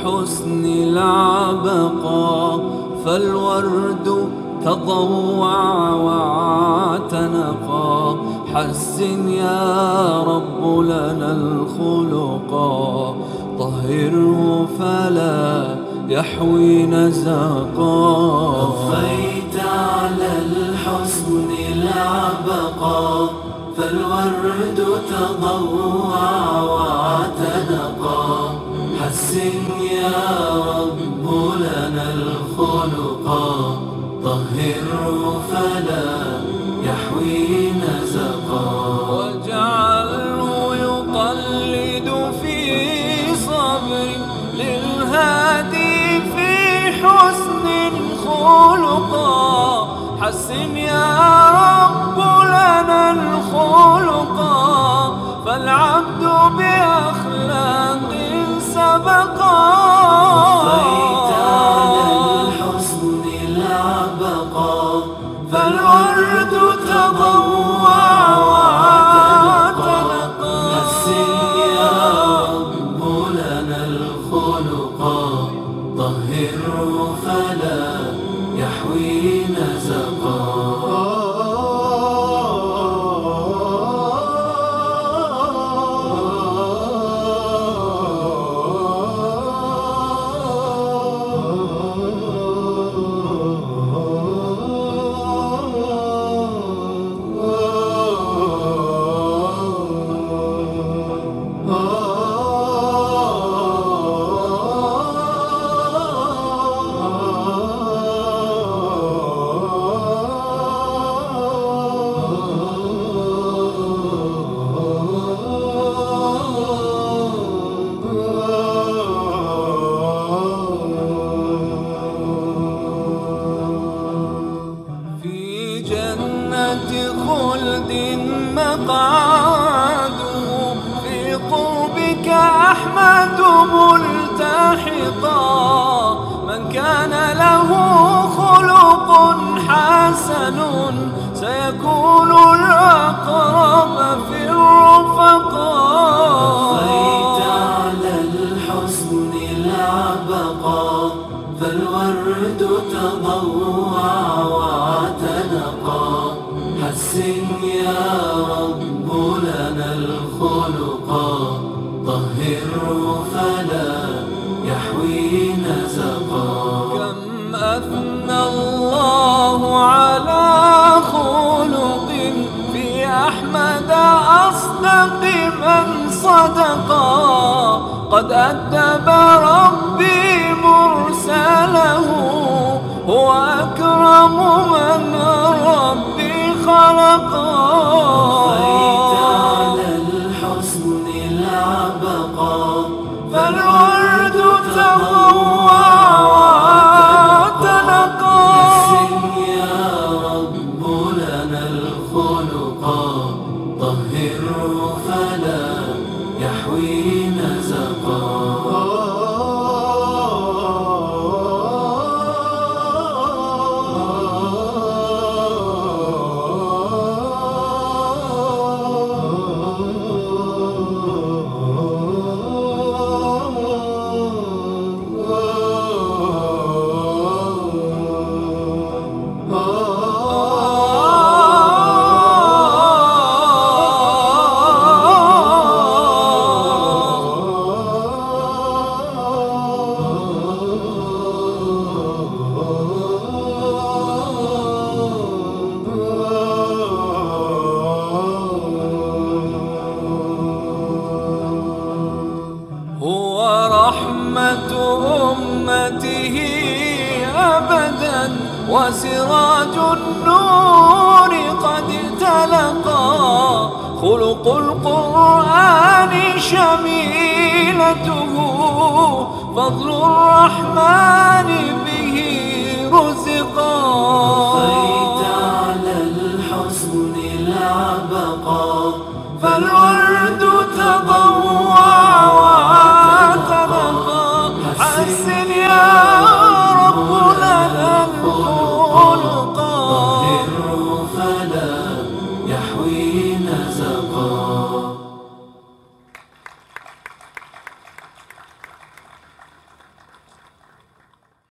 الحسن العبقى فالورد تضوع واعتنقا حسن يا رب لنا الخلقا طهره فلا يحوي نزقا. أضفيت على الحسن العبقا فالورد تضوع واعتنقا حسن يا رب لنا الخلقا طهره فلا يحوي نزقا واجعله يقلد في صبر للهادي في حسن خلقا. حسن يا رب لنا الخلقا. فالعبد بأخلاق سبقا. مقعده في قربك أحمد ملتحقا من كان له خلق حسن سيكون الأقرب في أضفيت الرفقاء على الحسن العبقا فالورد تضوع واعتنقا حسن نزقا كم أثنى الله على خلق في أحمد أصدق من صدقا. قد أدب ربي مرسله هو أكرم من ربي خلقا يحوي أمته أبدا وسراج النور قد تلقى. خلق القرآن شميلته فضل الرحمن به رزقا.